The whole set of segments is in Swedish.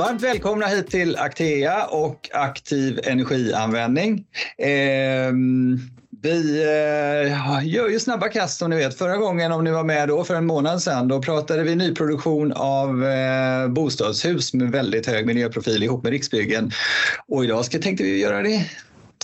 Varmt välkomna hit till Actea och aktiv energianvändning. Eh, vi eh, gör ju snabba kast som ni vet. Förra gången, om ni var med då för en månad sedan, då pratade vi nyproduktion av eh, bostadshus med väldigt hög miljöprofil ihop med Riksbyggen. Och idag ska, tänkte vi göra det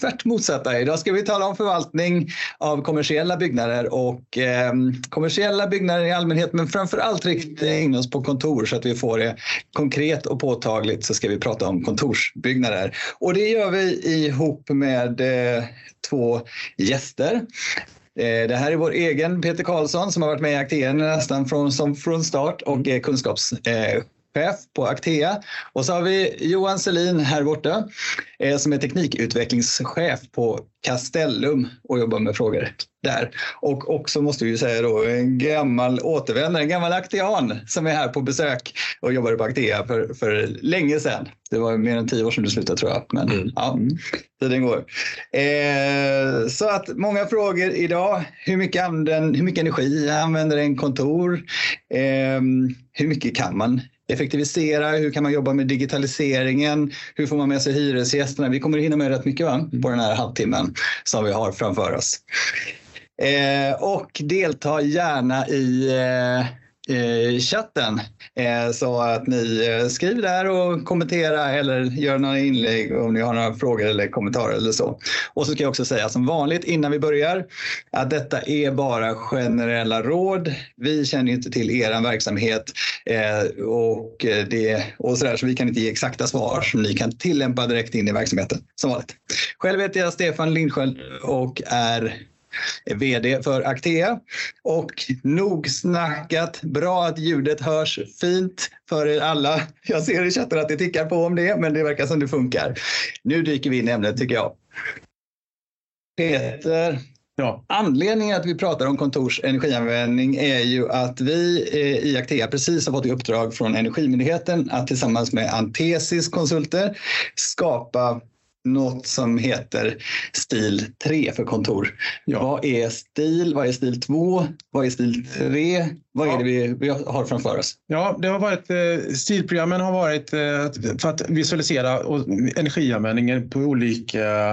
tvärt motsatta. Idag ska vi tala om förvaltning av kommersiella byggnader och eh, kommersiella byggnader i allmänhet men framför allt rikta in oss på kontor så att vi får det konkret och påtagligt så ska vi prata om kontorsbyggnader. Och det gör vi ihop med eh, två gäster. Eh, det här är vår egen Peter Karlsson som har varit med i Aktien nästan från, som från start och är kunskaps eh, chef på Actea. Och så har vi Johan Selin här borta eh, som är teknikutvecklingschef på Castellum och jobbar med frågor där. Och också måste vi säga då en gammal återvändare, en gammal aktian som är här på besök och jobbade på Actea för, för länge sedan. Det var mer än tio år sedan du slutade tror jag. Men mm. ja, tiden går. Eh, så att många frågor idag. Hur mycket, använder, hur mycket energi använder en kontor? Eh, hur mycket kan man effektivisera? Hur kan man jobba med digitaliseringen? Hur får man med sig hyresgästerna? Vi kommer hinna med rätt mycket va? på den här halvtimmen som vi har framför oss. Eh, och delta gärna i eh, eh, chatten eh, så att ni eh, skriver där och kommentera eller gör några inlägg om ni har några frågor eller kommentarer eller så. Och så ska jag också säga som vanligt innan vi börjar att detta är bara generella råd. Vi känner inte till er verksamhet eh, och, eh, det, och så, där, så vi kan inte ge exakta svar som ni kan tillämpa direkt in i verksamheten som vanligt. Själv heter jag Stefan Lindsköld och är VD för Actea. Och nog snackat, bra att ljudet hörs fint för er alla. Jag ser i chatten att det tickar på om det, men det verkar som det funkar. Nu dyker vi in i ämnet tycker jag. Peter, Ja. Anledningen att vi pratar om kontors energianvändning är ju att vi eh, i Actea precis har fått i uppdrag från Energimyndigheten att tillsammans med Antesis konsulter skapa något som heter stil 3 för kontor. Ja. Vad är stil? Vad är stil 2? Vad är stil 3? Vad är det vi, vi har framför oss? Ja, det har varit, eh, stilprogrammen har varit eh, för att visualisera energianvändningen på olika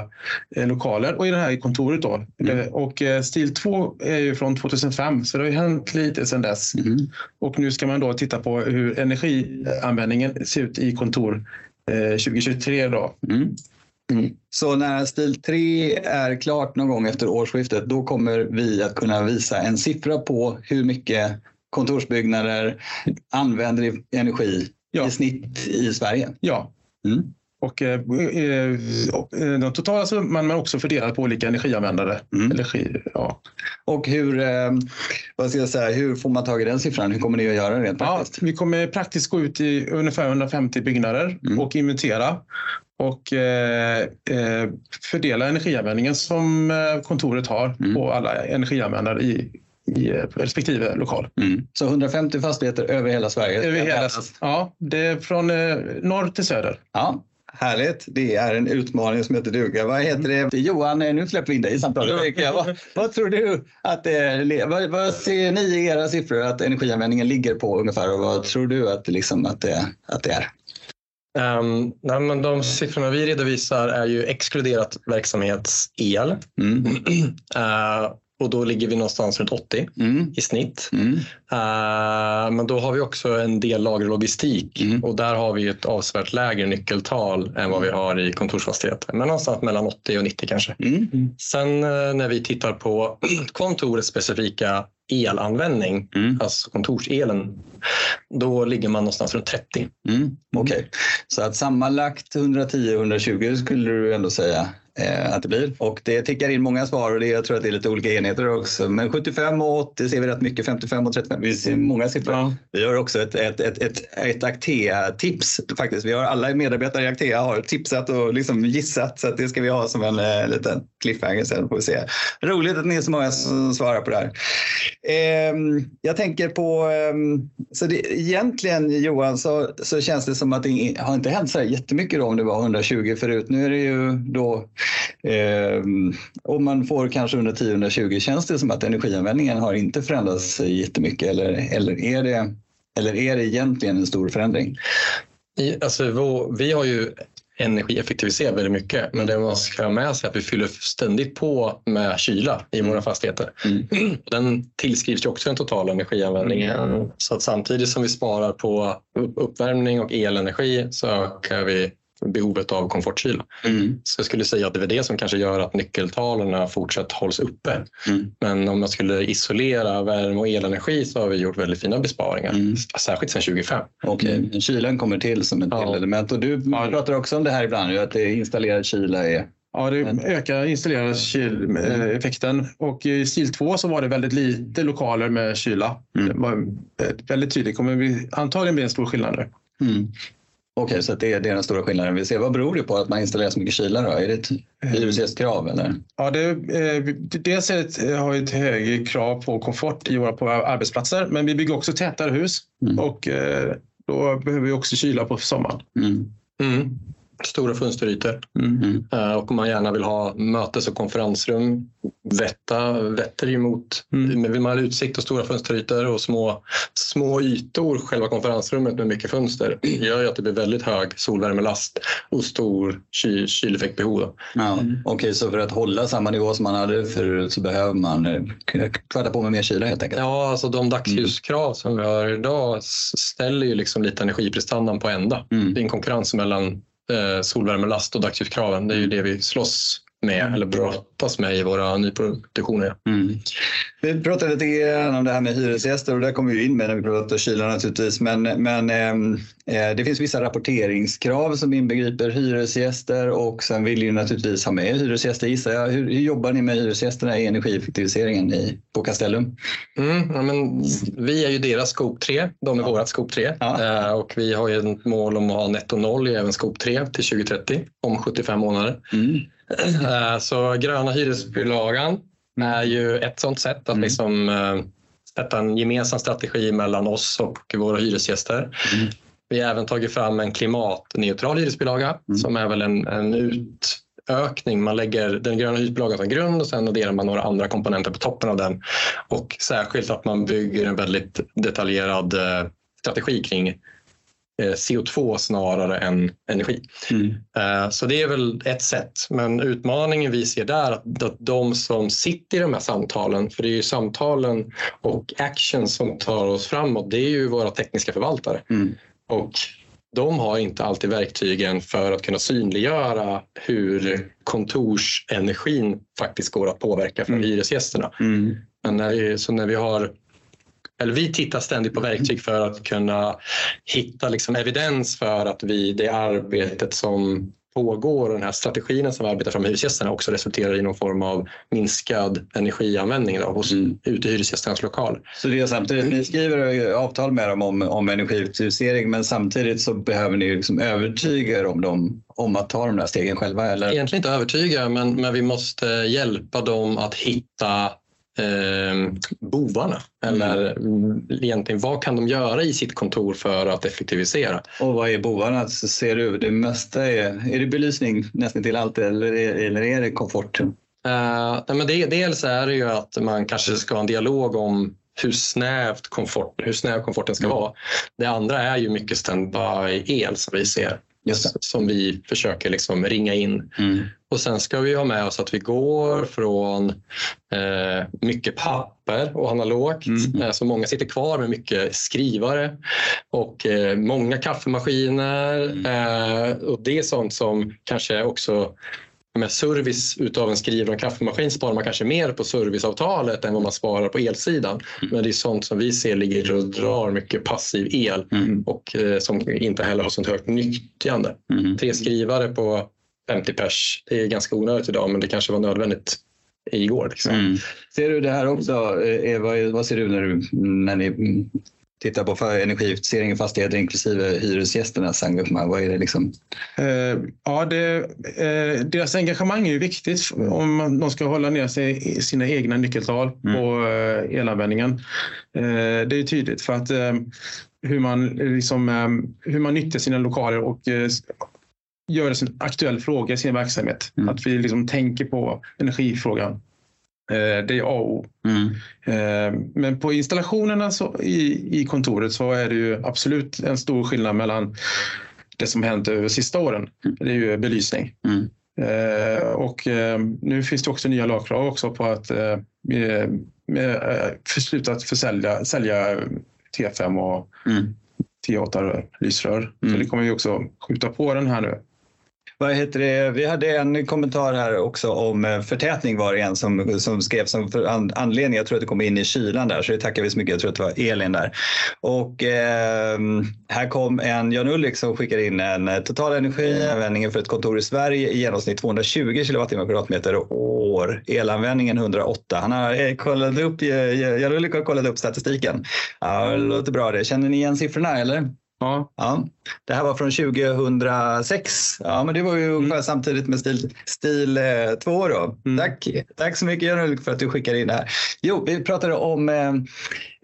eh, lokaler och i det här kontoret. Då. Mm. Och stil 2 är ju från 2005 så det har hänt lite sedan dess. Mm. Och nu ska man då titta på hur energianvändningen ser ut i kontor 2023. Då. Mm. Mm. Så när stil 3 är klart någon gång efter årsskiftet, då kommer vi att kunna visa en siffra på hur mycket kontorsbyggnader använder energi ja. i snitt i Sverige. Ja. Mm. Och, eh, eh, eh den totala summan men också fördelat på olika energianvändare. Mm. Energi, ja. Och hur, eh, vad ska jag säga, hur får man tag i den siffran? Hur kommer ni att göra rent praktiskt? Ja, vi kommer praktiskt gå ut i ungefär 150 byggnader mm. och inventera och eh, eh, fördela energianvändningen som kontoret har mm. på alla energianvändare i, i respektive lokal. Mm. Så 150 fastigheter över hela Sverige? Över hela, ja, det är från norr till söder. Ja. Härligt. Det är en utmaning som heter duga. Vad heter det? Johan, nu släpper vi in dig i samtalet. vad, vad tror du att det, vad, vad ser ni i era siffror att energianvändningen ligger på ungefär och vad tror du att, liksom, att, det, att det är? Um, nej, men de siffrorna vi redovisar är ju exkluderat verksamhetsel. Mm. uh, och då ligger vi någonstans runt 80 mm. i snitt. Mm. Uh, men då har vi också en del lagerlogistik mm. och där har vi ett avsevärt lägre nyckeltal än vad vi har i kontorsfastigheter. Men någonstans mellan 80 och 90 kanske. Mm. Sen uh, när vi tittar på kontorets specifika elanvändning, mm. alltså kontorselen, då ligger man någonstans runt 30. Mm. Okej, okay. så att sammanlagt 110-120 skulle du ändå säga eh, att det blir. Och det tickar in många svar och det, jag tror att det är lite olika enheter också. Men 75 och 80 ser vi rätt mycket, 55 och 35. Vi ser många siffror. Ja. Vi har också ett, ett, ett, ett, ett Actea-tips faktiskt. Vi har alla medarbetare i Actea har tipsat och liksom gissat så att det ska vi ha som en eh, liten cliffhanger sen får vi se. Roligt att ni är så många som svarar på det här. Eh, jag tänker på, eh, så det, egentligen Johan så, så känns det som att det har inte hänt så här jättemycket då om det var 120 förut. Nu är det ju då eh, om man får kanske 110-120 känns det som att energianvändningen har inte förändrats jättemycket eller, eller, är det, eller är det egentligen en stor förändring? I, alltså, vi har ju energieffektiviserat väldigt mycket men det man ska ha med sig är att vi fyller ständigt på med kyla i våra fastigheter. Mm. Den tillskrivs ju också den totala energianvändningen. Mm. Så att samtidigt som vi sparar på uppvärmning och elenergi så ökar vi behovet av komfortkyla. Mm. Så jag skulle säga att det är det som kanske gör att nyckeltalen fortsatt hålls uppe. Mm. Men om man skulle isolera värme och elenergi så har vi gjort väldigt fina besparingar, mm. särskilt sedan 2005. Okej, okay. kylan kommer till som ett ja. element och du pratar också om det här ibland, att installerad kyla är Ja, det ökar installerade kyleffekten och i stil 2 så var det väldigt lite lokaler med kyla. Mm. Det var väldigt tydligt. kommer bli, antagligen bli en stor skillnad nu. Mm. Okej, så det är, det är den stora skillnaden vi ser. Vad beror det på att man installerar så mycket kylar? Då? Är det ett hyresgästkrav? Eller? Ja, det, eh, dels är det, har vi ett högre krav på komfort i våra på arbetsplatser, men vi bygger också tätare hus mm. och eh, då behöver vi också kyla på sommaren. Mm. Mm stora fönsterytor. Mm. Uh, och om man gärna vill ha mötes och konferensrum, Vätta vetter ju mot, mm. vill man ha utsikt och stora fönsterytor och små, små ytor, själva konferensrummet med mycket fönster, gör ju att det blir väldigt hög solvärmelast och stor ky, kyleffektbehov. Ja, mm. Okej, okay, så för att hålla samma nivå som man hade förut så behöver man eh, kvatta på med mer kyla helt enkelt? Ja, alltså de dagsljuskrav som vi har idag ställer ju liksom lite energiprestandan på ända. Mm. Det är en konkurrens mellan eh, solvärmelast och dagsljuskraven. Det är ju det vi slåss med eller brottas med i våra nyproduktioner. Mm. Vi pratade lite grann om det här med hyresgäster och där kommer vi in med när vi pratar kyla naturligtvis. Men, men ehm, eh, det finns vissa rapporteringskrav som inbegriper hyresgäster och sen vill ju naturligtvis ha med hyresgäster gissar jag. Hur, hur jobbar ni med hyresgästerna i energieffektiviseringen i, på Castellum? Mm, ja, men vi är ju deras skop 3, de är ja. vårat skop 3 ja. eh, och vi har ju ett mål om att ha netto noll i även skop 3 till 2030 om 75 månader. Mm. Eh, så gröna hyresbilagan är ju ett sånt sätt att mm. liksom eh, sätta en gemensam strategi mellan oss och våra hyresgäster. Mm. Vi har även tagit fram en klimatneutral hyresbilaga mm. som är väl en, en utökning. Man lägger den gröna hyresbilagan som grund och sen adderar man några andra komponenter på toppen av den. Och särskilt att man bygger en väldigt detaljerad eh, strategi kring Eh, CO2 snarare än energi. Mm. Eh, så det är väl ett sätt. Men utmaningen vi ser där är att de som sitter i de här samtalen, för det är ju samtalen och action som tar oss framåt, det är ju våra tekniska förvaltare. Mm. Och de har inte alltid verktygen för att kunna synliggöra hur kontorsenergin faktiskt går att påverka för mm. hyresgästerna. Mm. Men när vi, så när vi har eller vi tittar ständigt på verktyg för att kunna hitta liksom evidens för att vi, det arbetet som pågår och den här strategin som vi arbetar fram med hyresgästerna också resulterar i någon form av minskad energianvändning då, hos, mm. ute i hyresgästernas lokal. Så det är samtidigt, ni skriver avtal med dem om, om energieffektivisering men samtidigt så behöver ni liksom övertyga om dem om att ta de där stegen själva? Eller? Egentligen inte övertyga men, men vi måste hjälpa dem att hitta eh, bovarna? Eller mm. egentligen vad kan de göra i sitt kontor för att effektivisera? Och vad är bovarna? ser du det mesta är, är det belysning nästan till allt eller eller är det komfort? Uh, men det, dels är det ju att man kanske ska ha en dialog om hur, snävt komfort, hur snäv komforten ska mm. vara. Det andra är ju mycket standby-el som vi ser som vi försöker liksom ringa in. Mm. Och sen ska vi ha med oss att vi går från eh, mycket papper och analogt. Mm. Eh, så många sitter kvar med mycket skrivare och eh, många kaffemaskiner. Mm. Eh, och det är sånt som kanske också med service utav en skrivare och en kaffemaskin sparar man kanske mer på serviceavtalet än vad man sparar på elsidan. Mm. Men det är sånt som vi ser ligger och drar mycket passiv el mm. och eh, som inte heller har sånt högt nyttjande. Mm. Tre skrivare på 50 pers. Det är ganska onödigt idag men det kanske var nödvändigt igår. Liksom. Mm. Ser du det här också? Eva, vad ser du när, du, när ni tittar på energieffektivisering i fastigheter inklusive hyresgästernas engagemang? Vad är det liksom? Eh, ja, det, eh, deras engagemang är ju viktigt om de ska hålla ner sig, sina egna nyckeltal mm. på eh, elanvändningen. Eh, det är tydligt för att eh, hur, man, liksom, eh, hur man nyttjar sina lokaler och gör det som en aktuell fråga i sin verksamhet. Mm. Att vi liksom tänker på energifrågan. Eh, det är A och O. Mm. Eh, men på installationerna så, i, i kontoret så är det ju absolut en stor skillnad mellan det som hänt över de sista åren. Mm. Det är ju belysning. Mm. Eh, och nu finns det också nya lagkrav också på att sluta att försälja, sälja T5 och mm. T8 lysrör. Så mm. det kommer vi också skjuta på den här nu. Vad heter det? Vi hade en kommentar här också om eh, förtätning var det en som, som skrev som anledning. Jag tror att det kom in i kylan där så det tackar vi så mycket. Jag tror att det var Elin där. Och eh, här kom en Jan Ulrik som skickar in en eh, total energianvändning för ett kontor i Sverige i genomsnitt 220 kilowattimmar kvadratmeter och år. Elanvändningen 108. Han har eh, kollat upp, eh, Jan Ulrik har kollat upp statistiken. Ja, det låter bra det. Känner ni igen siffrorna eller? Ja. ja. Det här var från 2006. Ja, men det var ju mm. samtidigt med stil, stil 2 eh, då. Mm. Tack. Tack så mycket Jan för att du skickade in det här. Jo, vi pratade om eh,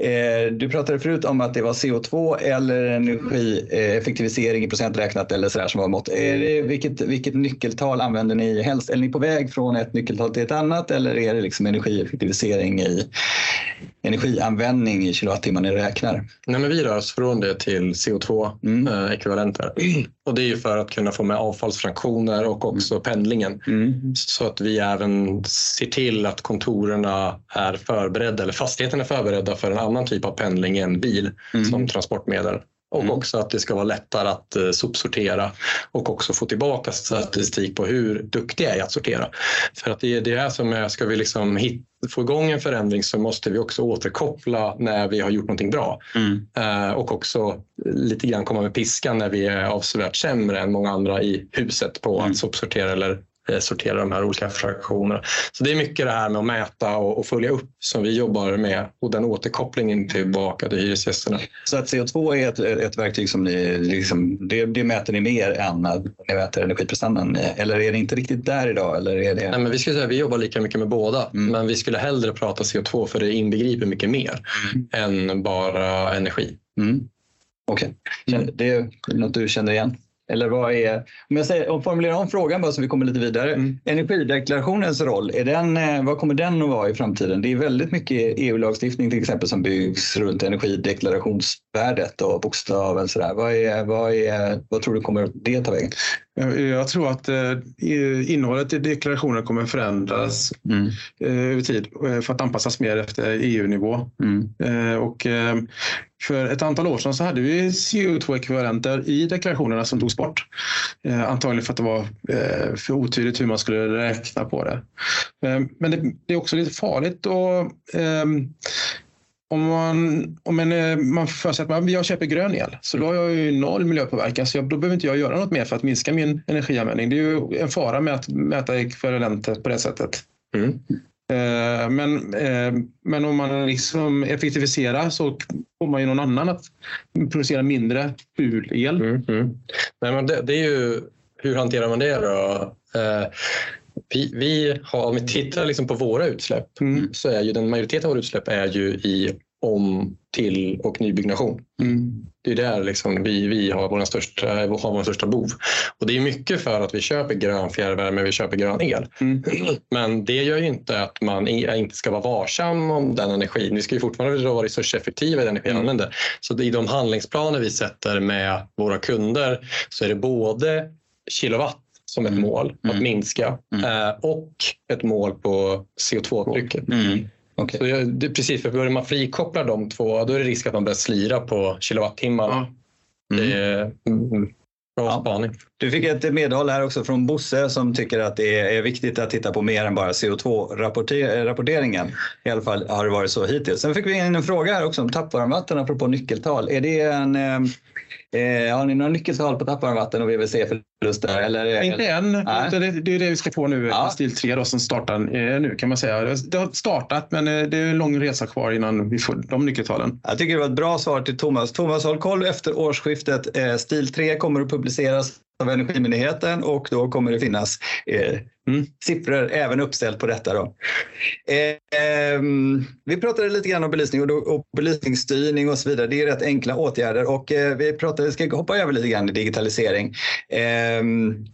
eh du pratade förut om att det var CO2 eller energieffektivisering i procent räknat eller sådär som var mått. Är det, vilket, vilket nyckeltal använder ni helst? Är ni på väg från ett nyckeltal till ett annat eller är det liksom energieffektivisering i energianvändning i kilowattimmar ni räknar? Nej, men vi rör oss från det till CO2-ekvivalenter. Mm. Eh, och det är för att kunna få med avfallsfraktioner och också mm. pendlingen. Mm. Så att vi även ser till att kontoren är förberedda, eller fastigheten är förberedda för en annan typ av pendling än bil mm. som transportmedel. Och mm. också att det ska vara lättare att eh, sopsortera och också få tillbaka statistik på hur duktiga är att sortera. För att det är det här som är, ska vi liksom hit, få igång en förändring så måste vi också återkoppla när vi har gjort någonting bra. Mm. Eh, och också lite grann komma med piskan när vi är avsevärt sämre än många andra i huset på mm. att sopsortera eller sortera de här olika fraktionerna. Så det är mycket det här med att mäta och, följa upp som vi jobbar med och den återkopplingen tillbaka till hyresgästerna. Så att CO2 är ett, ett verktyg som ni, liksom, det, det mäter ni mer än att ni mäter energiprestandan eller är det inte riktigt där idag? Eller är det... Nej, men vi, skulle säga, vi jobbar lika mycket med båda mm. men vi skulle hellre prata CO2 för det inbegriper mycket mer mm. än bara energi. Mm. Okej, okay. det är något du känner igen? Eller vad är, om jag säger, om formulerar om frågan bara så vi kommer lite vidare. Mm. Energideklarationens roll, är den, eh, vad kommer den att vara i framtiden? Det är väldigt mycket EU-lagstiftning till exempel som byggs runt energideklarationsvärdet och bokstaven. Vad, är, vad, är, vad tror du kommer det ta vägen? Jag tror att eh, innehållet i deklarationen kommer förändras mm. Eh, över tid för att anpassas mer efter EU-nivå. Mm. Och för ett antal år sedan så hade vi CO2-ekvivalenter i deklarationerna som togs bort. Eh, antagligen för att det var eh, för otydligt hur man skulle räkna på det. Eh, men det, är också lite farligt att om man, om en, eh, man förutsätter att jag köper grön el så då har jag ju noll miljöpåverkan så jag, då behöver inte jag göra något mer för att minska min energianvändning. Det är ju en fara med att mäta ekvivalenter på det sättet. Mm. Eh, men, eh, men om man liksom effektiviserar så får man ju någon annan att producera mindre fulel. Mm, mm. Nej, men det, det, är ju, hur hanterar man det då? Eh, vi, vi har, om vi tittar liksom på våra utsläpp mm. så är ju den majoriteten av våra utsläpp är ju i om, till och nybyggnation. Mm. Det är där liksom vi, vi har, vår största, har vår största bov. Och det är mycket för att vi köper grön fjärrvärme, vi köper grön el. Mm. Men det gör ju inte att man inte ska vara varsam om den energin. Vi ska ju fortfarande vara resurseffektiva i den energi vi använder. Mm. Så i de handlingsplaner vi sätter med våra kunder så är det både kilowatt som ett mm. mål att mm. minska mm. och ett mål på CO2-trycket. Mm. Okay. Så det, precis, för börjar man frikoppla de två då är det risk att man börjar slira på kilowattimmar. Mm. Det ja. Du fick ett medhåll här också från Bosse som tycker att det är viktigt att titta på mer än bara CO2-rapporteringen. I alla fall har det varit så hittills. Sen fick vi in en fråga här också om tappvarmvatten apropå nyckeltal. Är det en, eh, har ni några nyckeltal på tappvarmvatten och VVC-förluster? Eller, Inte än. Det, det är det vi ska få nu, ja. stil 3 då, som startar eh, nu kan man säga. Det har startat men eh, det är en lång resa kvar innan vi får de nyckeltalen. Jag tycker det var ett bra svar till Thomas. Thomas, håll koll efter årsskiftet. Eh, stil 3 kommer att publiceras av Energimyndigheten och då kommer det finnas mm. siffror även uppställt på detta. Då. Eh, vi pratade lite grann om belysning och, och belysningsstyrning och så vidare. Det är rätt enkla åtgärder och eh, vi pratade, ska hoppa över lite grann i digitalisering. Ehm,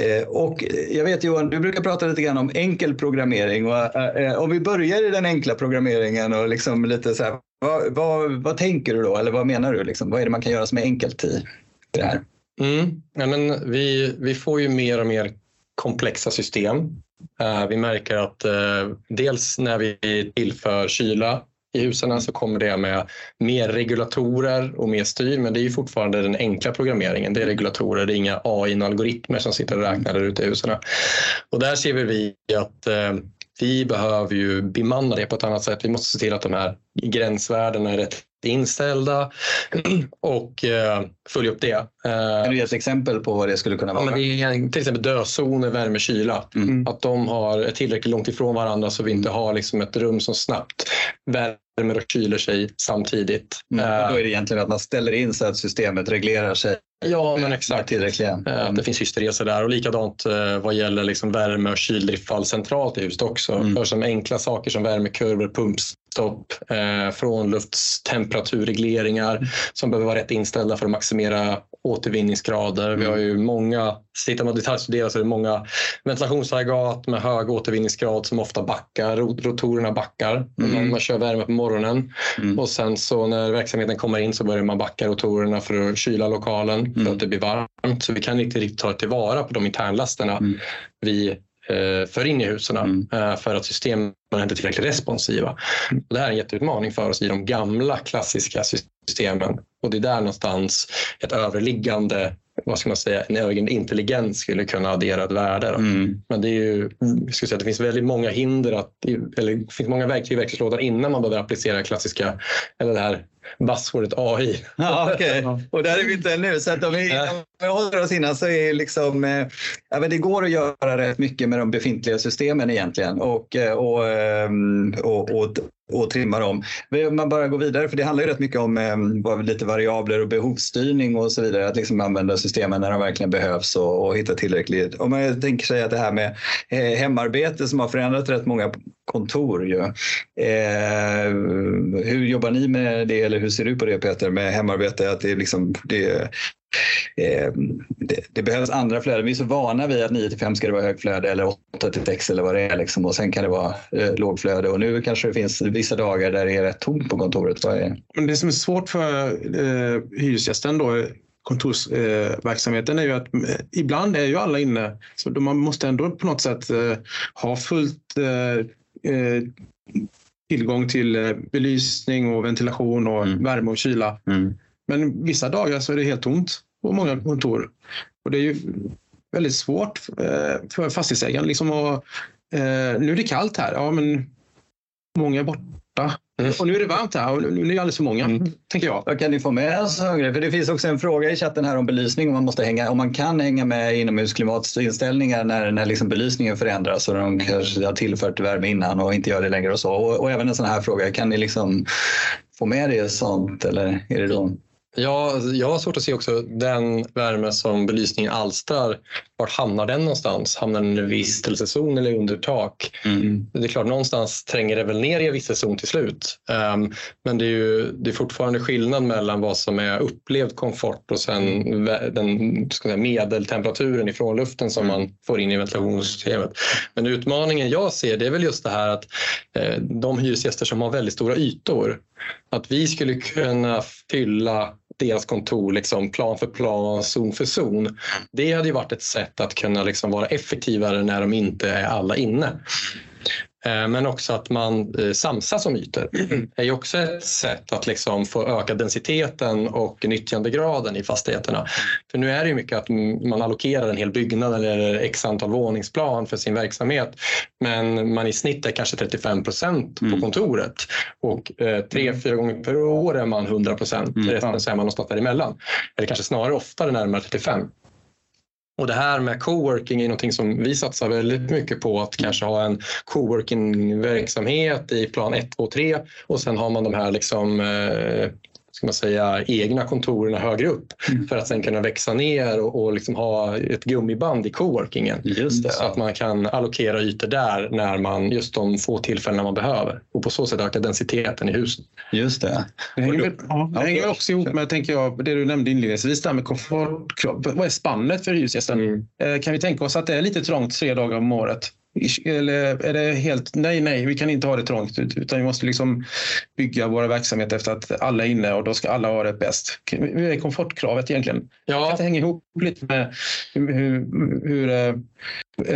eh, och jag vet Johan, du brukar prata lite grann om enkel programmering. Och, eh, eh, om vi börjar i den enkla programmeringen och liksom lite så här, vad, vad, vad tänker du då? Eller vad menar du? Liksom? Vad är det man kan göra som är enkelt i det här? Mm. Ja, men vi, vi får ju mer och mer komplexa system. Eh, vi märker att eh, dels när vi tillför kyla i husen så kommer det med mer regulatorer och mer styr men det är ju fortfarande den enkla programmeringen. Det är regulatorer, det är inga AI-algoritmer som sitter och räknar där ute i husen. Och där ser vi att eh, vi behöver ju bemanna det på ett annat sätt. Vi måste se till att de här gränsvärdena är rätt inställda och eh, följa upp det. Eh, kan du ge ett exempel på vad det skulle kunna vara? Ja, det är till exempel dödzoner, värme, kyla. Mm. Att de har tillräckligt långt ifrån varandra så vi inte har liksom ett rum som snabbt värmer och kyler sig samtidigt. Mm. då är det egentligen att man ställer in så att systemet reglerar sig Ja, men exakt. Mm. Det finns hystereser där och likadant eh, vad gäller liksom värme och kyldriftfall centralt i huset också. Mm. För som enkla saker som värmekurvor, pumpstopp, eh, frånluftstemperaturregleringar som behöver vara rätt inställda för att maximera återvinningsgrader. Mm. Vi har ju många, tittar man detaljstuderar så är det många ventilationsaggregat med hög återvinningsgrad som ofta backar, rotorerna backar mm. man kör värme på morgonen. Mm. Och sen så när verksamheten kommer in så börjar man backa rotorerna för att kyla lokalen för mm. att det blir varmt. Så vi kan inte riktigt ta tillvara på de internlasterna mm. vi eh, för in i husen mm. eh, för att systemen är inte tillräckligt responsiva. Mm. Och det här är en jätteutmaning för oss i de gamla klassiska systemen och det är där någonstans ett överliggande vad ska man säga, en egen intelligens skulle kunna addera ett värde. Mm. Men det är ju, jag ska säga, det finns väldigt många hinder, att, eller det finns många verktyg i verktygslådan innan man behöver applicera klassiska, eller det här buzzwordet AI. Ja, okay. Och där är vi inte ännu. Så att om, vi, om vi håller oss innan så är liksom, eh, ja, men det går att göra rätt mycket med de befintliga systemen egentligen och, eh, och, ehm, och, och, och trimma dem. Men man bara går vidare, för det handlar ju rätt mycket om eh, lite variabler och behovsstyrning och så vidare. Att liksom använda systemen när de verkligen behövs och, och hitta tillräckligt. Om man tänker sig att det här med eh, hemarbete som har förändrat rätt många kontor. Ju. Eh, hur jobbar ni med det eller hur ser du på det Peter med hemarbete? Att det, liksom, det, eh, det, det, behövs andra flöden. Vi är så vana vid att 9 till 5 ska det vara högflöde eller 8 till 6 eller vad det är. Liksom. Och sen kan det vara eh, lågflöde och nu kanske det finns vissa dagar där det är rätt tomt på kontoret. Vad är? Men det som är svårt för eh, hyresgästen då kontorsverksamheten eh, är ju att eh, ibland är ju alla inne. Så man måste ändå på något sätt eh, ha fullt Eh, tillgång till eh, belysning och ventilation och mm. värme och kyla. Mm. Men vissa dagar så är det helt tomt på många kontor. Och det är ju väldigt svårt eh, för fastighetsägaren. Liksom att, nu är det kallt här, ja men många är borta. Mm. Och nu är det varmt här och nu är det alldeles för många, mm. tänker jag. Vad kan ni få med oss För det finns också en fråga i chatten här om belysning. Om man, måste hänga, om man kan hänga med inomhusklimatinställningar när, när liksom belysningen förändras och de kanske har tillfört värme innan och inte gör det längre och så. Och, och även en sån här fråga, kan ni liksom få med det sånt eller är det då? Ja, jag har svårt att se också den värme som belysningen alstrar. Var hamnar den någonstans? Hamnar den i en vistelsezon eller under tak? Mm. Det är klart, någonstans tränger det väl ner i vistelsezon till slut. Um, men det är, ju, det är fortfarande skillnad mellan vad som är upplevd komfort och sen den ska säga, medeltemperaturen ifrån luften som man får in i ventilationssystemet. Men utmaningen jag ser det är väl just det här att eh, de hyresgäster som har väldigt stora ytor att vi skulle kunna fylla deras kontor liksom plan för plan, zon för zon. Det hade ju varit ett sätt att kunna liksom vara effektivare när de inte är alla inne. Eh, men också att man eh, samsas om ytor är ju också ett sätt att liksom få öka densiteten och nyttjandegraden i fastigheterna. För nu är det ju mycket att man allokerar en hel byggnad eller x antal våningsplan för sin verksamhet. Men man i snitt är kanske 35 procent på mm. kontoret och eh, tre, fyra gånger per år är man 100 procent. Mm. Resten är man någonstans däremellan. Eller kanske snarare oftare närmare 35. Och det här med coworking är någonting som vi satsar väldigt mycket på att kanske ha en coworking-verksamhet i plan 1, 2, 3 och sen har man de här liksom, eh, ska man säga, egna kontoren högre upp mm. för att sen kunna växa ner och, och liksom ha ett gummiband i coworkingen. Just det. Så att man kan allokera ytor där när man just de få tillfällen man behöver och på så sätt öka densiteten i huset. Just det. Det hänger, väl, ja, det hänger också ihop med tänker jag, det du nämnde inledningsvis, där med komfortkrav. Vad är spannet för hyresgästen? Mm. Eh, kan vi tänka oss att det är lite trångt tre dagar om året? Eller är det helt nej, nej, vi kan inte ha det trångt utan vi måste liksom bygga våra verksamheter efter att alla är inne och då ska alla ha det bäst. Hur är komfortkravet egentligen? Ja. Det hänga ihop lite med hur, hur, eh,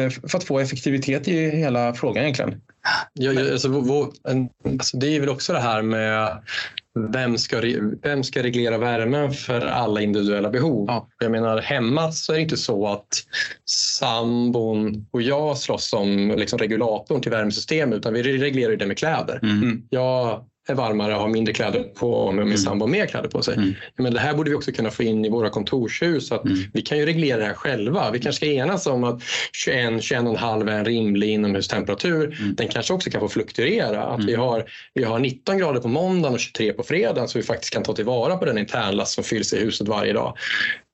eh, för att få effektivitet i hela frågan egentligen? Ja, alltså, alltså, det är väl också det här med vem ska, vem ska reglera värmen för alla individuella behov? Ja. Jag menar hemma så är det inte så att sambon och jag slåss om liksom regulatorn till värmesystemet utan vi reglerar det med kläder. Mm. Jag är varmare och har mindre kläder på och min mm. sambo har mer kläder på sig. Mm. Men det här borde vi också kunna få in i våra kontorshus. Så att mm. Vi kan ju reglera det här själva. Vi kanske ska enas om att 21, 21,5 är en rimlig inomhustemperatur. Mm. Den kanske också kan få fluktuera. Att vi, mm. har, vi har 19 grader på måndagen och 23 på fredagen så vi faktiskt kan ta tillvara på den internlast som fylls i huset varje dag.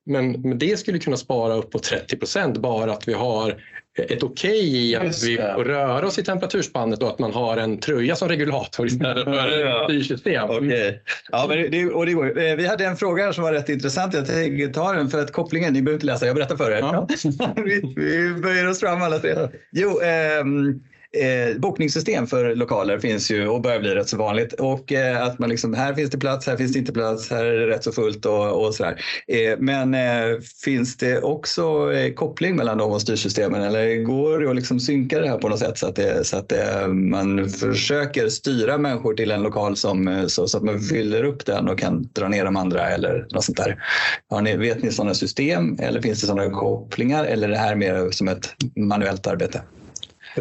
Men, men det skulle kunna spara upp på 30 procent bara att vi har ett okej okay i att vi får röra oss i temperaturspannet och att man har en tröja som regulator istället för styrsystem. Okay. Ja, men det, och det går. Eh, vi hade en fråga här som var rätt intressant. Jag tänkte ta den för att kopplingen, ni behöver inte läsa, jag berättar för er. Ja. vi, vi böjer oss fram alla tre. Jo, ehm, Eh, bokningssystem för lokaler finns ju och börjar bli rätt så vanligt. Och eh, att man liksom, här finns det plats, här finns det inte plats, här är det rätt så fullt och, och sådär. Eh, men eh, finns det också eh, koppling mellan de och styrsystemen eller går det att liksom synka det här på något sätt så att, det, så att det, man försöker styra människor till en lokal som, eh, så, så, att man fyller upp den och kan dra ner de andra eller något sånt där. Har ni, vet ni sådana system eller finns det sådana kopplingar eller är det här mer som ett manuellt arbete?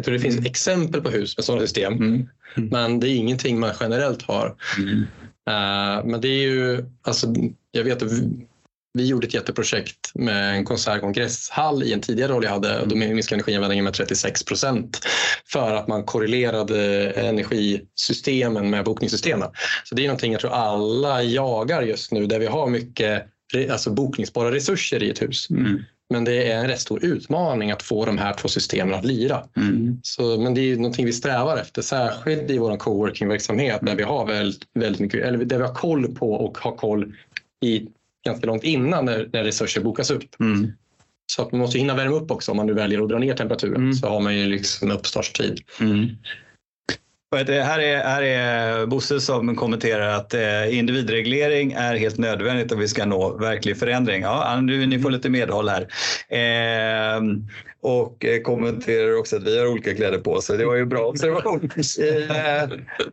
Jag tror det finns exempel på hus med sådana system. Mm. Mm. Men det är ingenting man generellt har. Mm. Uh, men det är ju, alltså, jag vet att vi, vi gjorde ett jätteprojekt med en konsertkongresshall i en tidigare roll jag hade. Då minskade energianvändningen med 36 procent för att man korrelerade energisystemen med bokningssystemen. Så det är någonting jag tror alla jagar just nu där vi har mycket alltså bokningsbara resurser i ett hus. Mm. Men det är en rätt stor utmaning att få de här två systemen att lira. Mm. Så, men det är någonting vi strävar efter, särskilt i vår coworking-verksamhet där vi har väldigt, väldigt mycket, eller där vi har koll på och har koll i ganska långt innan när, när resurser bokas upp. Mm. Så att man måste hinna värma upp också om man nu väljer att dra ner temperaturen. Mm. Så har man ju liksom uppstartstid. Här är, här är Bosse som kommenterar att eh, individreglering är helt nödvändigt om vi ska nå verklig förändring. Ja, nu, ni får lite medhåll här. Ehm, eh, och kommenterar också att vi har olika kläder på oss. Det var ju bra observation.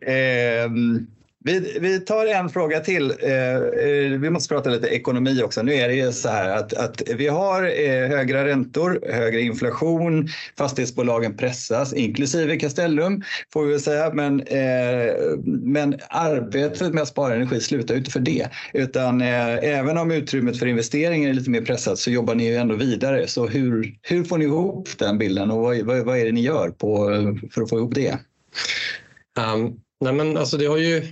eh, ehm, vi, vi tar en fråga till. Eh, eh, vi måste prata lite ekonomi också. Nu är det ju så här att, att vi har eh, högre räntor, högre inflation, fastighetsbolagen pressas, inklusive Castellum får vi väl säga. Men, eh, men arbetet med att spara energi slutar ju inte för det. Utan eh, även om utrymmet för investeringar är lite mer pressat så jobbar ni ju ändå vidare. Så hur, hur får ni ihop den bilden och vad, vad, vad är det ni gör på, för att få ihop det? Um, nej men alltså det har ju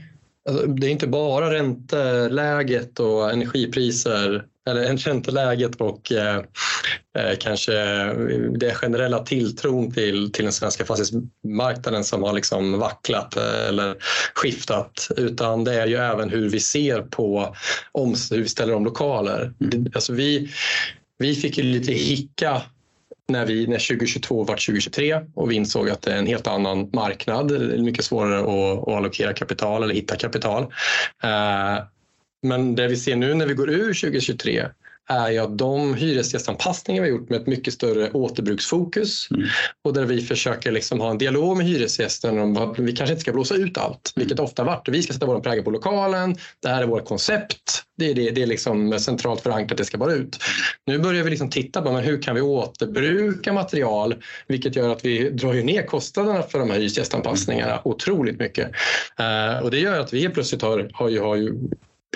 Alltså, det är inte bara ränteläget och energipriser eller ränteläget och eh, eh, kanske det generella tilltron till, till den svenska fastighetsmarknaden som har liksom vacklat eh, eller skiftat utan det är ju även hur vi ser på om, hur vi ställer om lokaler. Mm. Alltså vi, vi fick ju lite hicka när, vi, när 2022 var 2023 och vi insåg att det är en helt annan marknad. Det är mycket svårare att, att allokera kapital eller hitta kapital. Eh, men det vi ser nu när vi går ur 2023 är ju att de hyresgästanpassningar vi har gjort med ett mycket större återbruksfokus mm. och där vi försöker liksom ha en dialog med hyresgästen om att vi kanske inte ska blåsa ut allt, vilket ofta varit. Vi ska sätta vår prägel på lokalen, det här är vårt koncept, det är, det, det är liksom centralt förankrat, det ska bara ut. Nu börjar vi liksom titta på men hur kan vi återbruka material, vilket gör att vi drar ju ner kostnaderna för de här hyresgästanpassningarna otroligt mycket. Uh, och det gör att vi plötsligt har, har, ju, har ju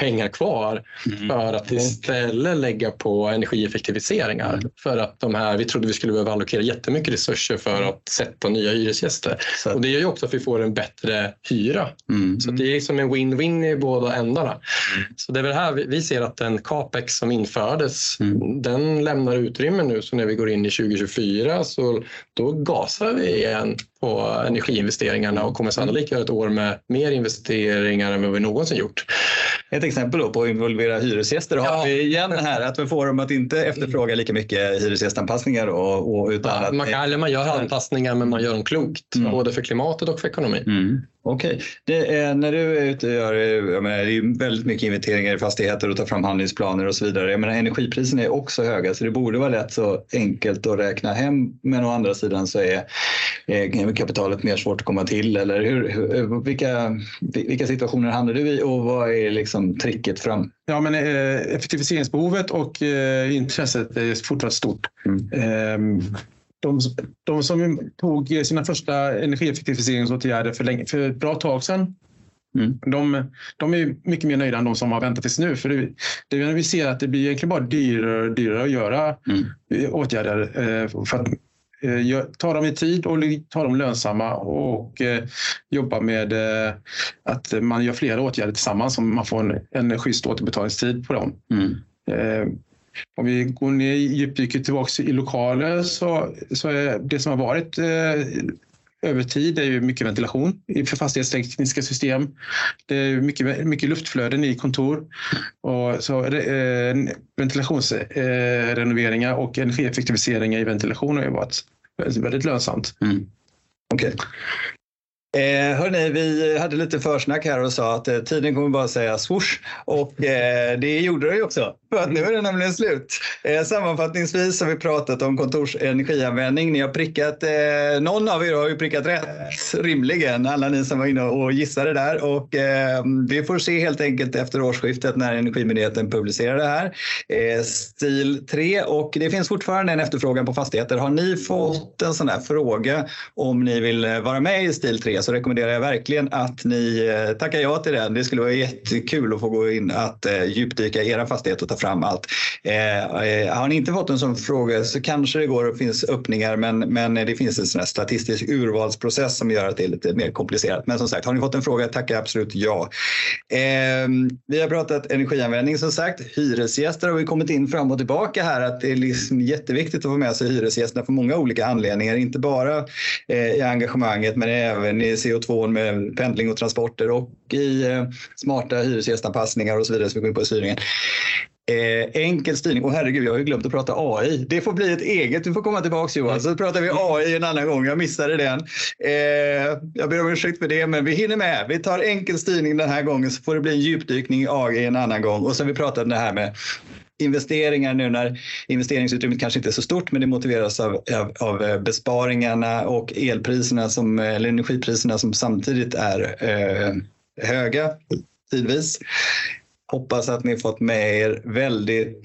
pengar kvar mm. för att istället lägga på energieffektiviseringar. Mm. För att de här, vi trodde vi skulle behöva allokera jättemycket resurser för att sätta nya hyresgäster. Så. Och det gör ju också att vi får en bättre hyra. Mm. Så det är som en win-win i båda ändarna. Mm. Så det är väl här vi ser att den capex som infördes, mm. den lämnar utrymme nu. Så när vi går in i 2024 så då gasar vi igen på energiinvesteringarna och kommer sannolikt göra ett år med mer investeringar än vad vi någonsin gjort. Ett exempel på att involvera hyresgäster har ja. vi igen här att vi får dem att inte efterfråga lika mycket hyresgästanpassningar. Och, och utan ja, man, kan, eller man gör anpassningar men man gör dem klokt, mm. både för klimatet och för ekonomin. Mm. Okej. Okay. När du är ute och gör, jag menar, det är väldigt mycket inventeringar i fastigheter och tar fram handlingsplaner och så vidare. Jag menar, energipriserna är också höga så det borde vara lätt så enkelt att räkna hem. Men å andra sidan så är kapitalet mer svårt att komma till. Eller hur, hur, vilka, vilka situationer hamnar du i och vad är liksom tricket fram? Ja, men, eh, effektiviseringsbehovet och eh, intresset är fortsatt stort. Mm. Eh, de, de som tog sina första energieffektiviseringsåtgärder för, länge, för ett bra tag sedan Mm. De, de, är mycket mer nöjda än de som har väntat tills nu. För det, det vi ser att det blir egentligen bara dyrare och dyrare att göra mm. åtgärder. Eh, för att eh, ta dem i tid och ta dem lönsamma och eh, jobba med att man gör flera åtgärder tillsammans så man får en, en schysst återbetalningstid på dem. Mm. Om vi går ner djupdyker tillbaka i lokaler så, så är det som har varit eh, över tid är ju mycket ventilation för fastighetstekniska system. Det är mycket, mycket luftflöden i kontor. Och så eh, ventilationsrenoveringar eh, och energieffektiviseringar i ventilation har ju varit väldigt lönsamt. Mm. Okay. Eh, hörni, vi hade lite försnack här och sa att eh, tiden kommer bara säga swoosh och eh, det gjorde det ju också. För att nu är det nämligen slut. Eh, sammanfattningsvis har vi pratat om kontorsenergianvändning. Ni har prickat, eh, någon av er har ju prickat rätt rimligen, alla ni som var inne och gissade där. Och, eh, vi får se helt enkelt efter årsskiftet när Energimyndigheten publicerar det här. Eh, stil 3 och det finns fortfarande en efterfrågan på fastigheter. Har ni fått en sån här fråga om ni vill eh, vara med i stil 3 så rekommenderar jag verkligen att ni eh, tackar ja till den. Det skulle vara jättekul att få gå in att eh, djupdyka i era fastighet och ta fram allt. Eh, eh, har ni inte fått en sån fråga så kanske det går och finns öppningar men, men det finns en sån statistisk urvalsprocess som gör att det är lite mer komplicerat. Men som sagt, har ni fått en fråga tackar jag absolut ja. Ehm, vi har pratat energianvändning som sagt. Hyresgäster har vi kommit in fram och tillbaka här att det är liksom jätteviktigt att få med sig hyresgästerna för många olika anledningar. Inte bara i engagemanget men även i CO2 med pendling och transporter och i eh, smarta hyresgästanpassningar och så vidare som vi går in på i styrningen. Eh, enkel styrning. Och herregud, jag har ju glömt att prata AI. Det får bli ett eget. Du får komma tillbaka Johan, så pratar vi AI en annan gång. Jag missade den. Eh, jag ber om ursäkt för det, men vi hinner med. Vi tar enkel styrning den här gången så får det bli en djupdykning i AI en annan gång. Och sen vi pratade det här med investeringar nu när investeringsutrymmet kanske inte är så stort men det motiveras av, av, av eh, besparingarna och elpriserna som, eh, eller energipriserna som samtidigt är eh, höga tidvis. Hoppas att ni fått med er väldigt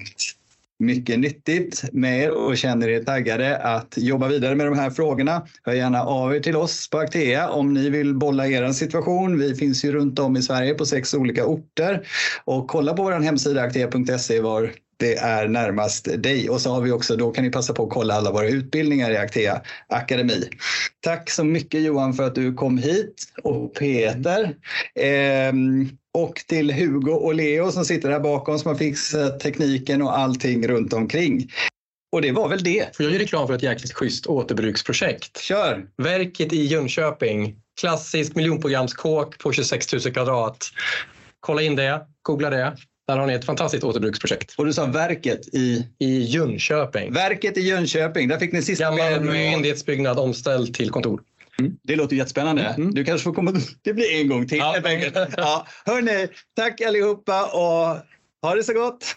mycket nyttigt med er och känner er taggade att jobba vidare med de här frågorna. Hör gärna av er till oss på Actea om ni vill bolla er situation. Vi finns ju runt om i Sverige på sex olika orter och kolla på vår hemsida actea.se var det är närmast dig. Och så har vi också, då kan ni passa på att kolla alla våra utbildningar i Actea Akademi. Tack så mycket Johan för att du kom hit och Peter. Ehm, och till Hugo och Leo som sitter här bakom som har fixat tekniken och allting runt omkring. Och det var väl det. Får jag göra reklam för ett jäkligt schysst återbruksprojekt? Kör! Verket i Jönköping. Klassiskt miljonprogramskåk på 26 000 kvadrat. Kolla in det, googla det. Där har ni ett fantastiskt återbruksprojekt. Och du sa verket i? I Jönköping. Verket i Jönköping. Där fick ni sista Gammal myndighetsbyggnad omställd till kontor. Mm. Det låter jättespännande. Mm, mm. Du kanske får komma. Det blir en gång till ja. Ja. Hörrni, tack allihopa och ha det så gott!